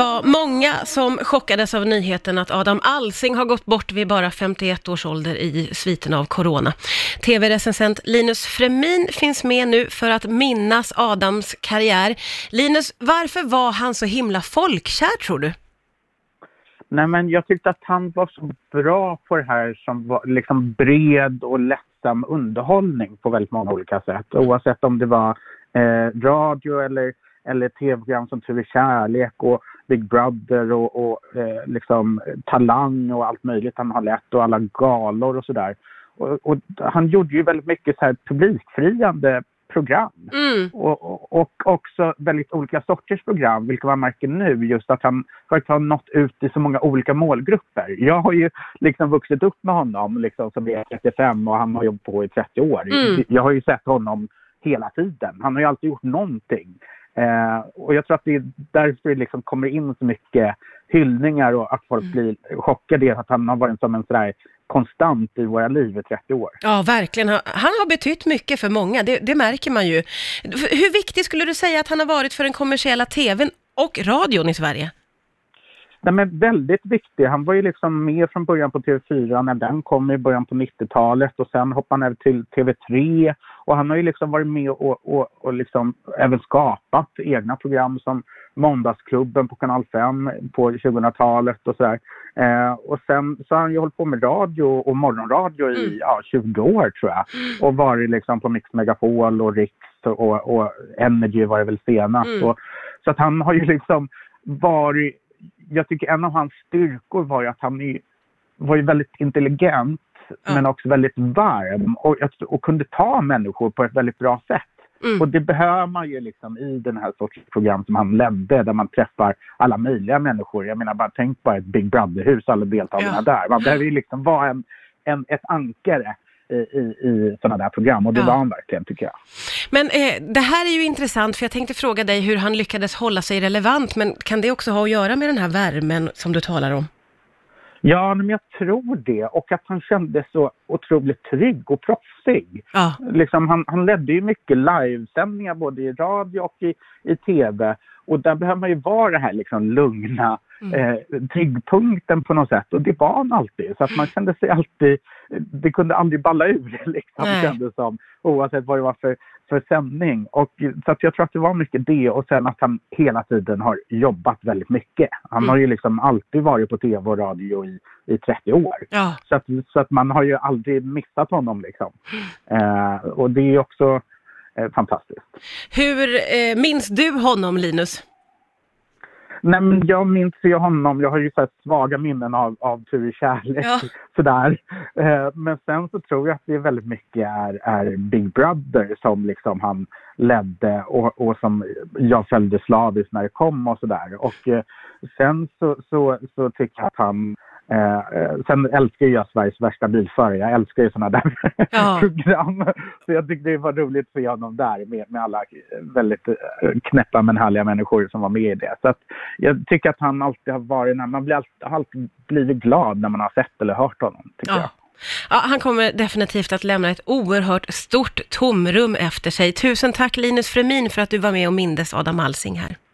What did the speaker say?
var många som chockades av nyheten att Adam Alsing har gått bort vid bara 51 års ålder i sviten av corona. TV-recensent Linus Fremin finns med nu för att minnas Adams karriär. Linus, varför var han så himla folkkär tror du? Nej, men jag tyckte att han var så bra på det här som var liksom bred och lättsam underhållning på väldigt många olika sätt. Oavsett om det var eh, radio eller, eller tv-program som Tur kärlek och Big Brother och, och eh, liksom Talang och allt möjligt han har lett och alla galor och sådär. Och, och, han gjorde ju väldigt mycket så här publikfriande program. Mm. Och, och, och också väldigt olika sorters program, vilket man märker nu just att han har nått ut i så många olika målgrupper. Jag har ju liksom vuxit upp med honom liksom, som är 35 och han har jobbat på i 30 år. Mm. Jag har ju sett honom hela tiden. Han har ju alltid gjort någonting. Eh, och jag tror att det är därför det liksom kommer in så mycket hyllningar och att folk blir chockade att han har varit som en sådär konstant i våra liv i 30 år. Ja, verkligen. Han han har betytt mycket för många, det, det märker man ju. Hur viktig skulle du säga att han har varit för den kommersiella tvn och radion i Sverige? Nej, men väldigt viktig. Han var ju liksom med från början på TV4 när den kom i början på 90-talet och sen hoppade han över till TV3 och han har ju liksom varit med och, och, och liksom även skapat egna program som Måndagsklubben på Kanal 5 på 2000-talet och sådär. Eh, och sen så har han ju hållit på med radio och morgonradio i Mm. ja, 20 år tror jag. Och varit liksom på Mix Megapol och Riks och, och Energy var det väl senast. Mm. Och, så att han har ju liksom varit jag tycker en av hans styrkor var ju att han var ju väldigt intelligent Ja. men också väldigt varm och, och kunde ta människor på ett väldigt bra sätt. Mm. Och det behöver man ju liksom i den här sortens program som han ledde där man träffar alla möjliga människor. Jag menar bara tänk på ett Big Brother-hus, alla deltagarna Ja. där. Man behöver ju liksom vara en, en, ett ankare i, i, i sådana där program och det Ja. var han verkligen tycker jag. Men eh, det här är ju intressant, för jag tänkte fråga dig hur han lyckades hålla sig relevant, men kan det också ha att göra med den här värmen som du talar om? Ja, men jag tror det. Och att han kände så otroligt trygg och proffsig. Ja, Liksom, han, han ledde ju mycket livesändningar både i radio och i, i tv. Och där behöver man ju vara det här liksom lugna Mm. eh, tryggpunkten på något sätt. Och det var han alltid. Så att man kände sig alltid... Det kunde aldrig balla ur liksom, Nej. kändes som. Oavsett vad det var för, för sändning. Och, så att jag tror att det var mycket det. Och sen att han hela tiden har jobbat väldigt mycket. Han Mm. har ju liksom alltid varit på tv och radio i, i 30 år. ja. Så att, så att man har ju aldrig missat honom liksom. Eh, och det är också eh, fantastiskt. Hur eh, minns du honom, Linus? Nej men jag minns ju honom, jag har ju så svaga minnen av, av Tur kärlek. Ja. Sådär. Eh, men sen så tror jag att det väldigt mycket är, är Big Brother som liksom han ledde och, och som jag följde slaviskt när det kom och sådär. Och eh, sen så, så, så tycker jag att han Eh, eh, sen älskar jag Sveriges värsta bilförare. Jag älskar ju sådana där Ja. program. Så jag tyckte det var roligt att se honom där med, med alla eh, väldigt eh, knäppa men härliga människor som var med i det. Så att jag tycker att han alltid har varit, man blir alltid, har alltid blivit glad när man har sett eller hört honom. Tycker jag. Ja. ja. Han kommer definitivt att lämna ett oerhört stort tomrum efter sig. Tusen tack Linus Fremin för att du var med och mindes Adam Alsing här.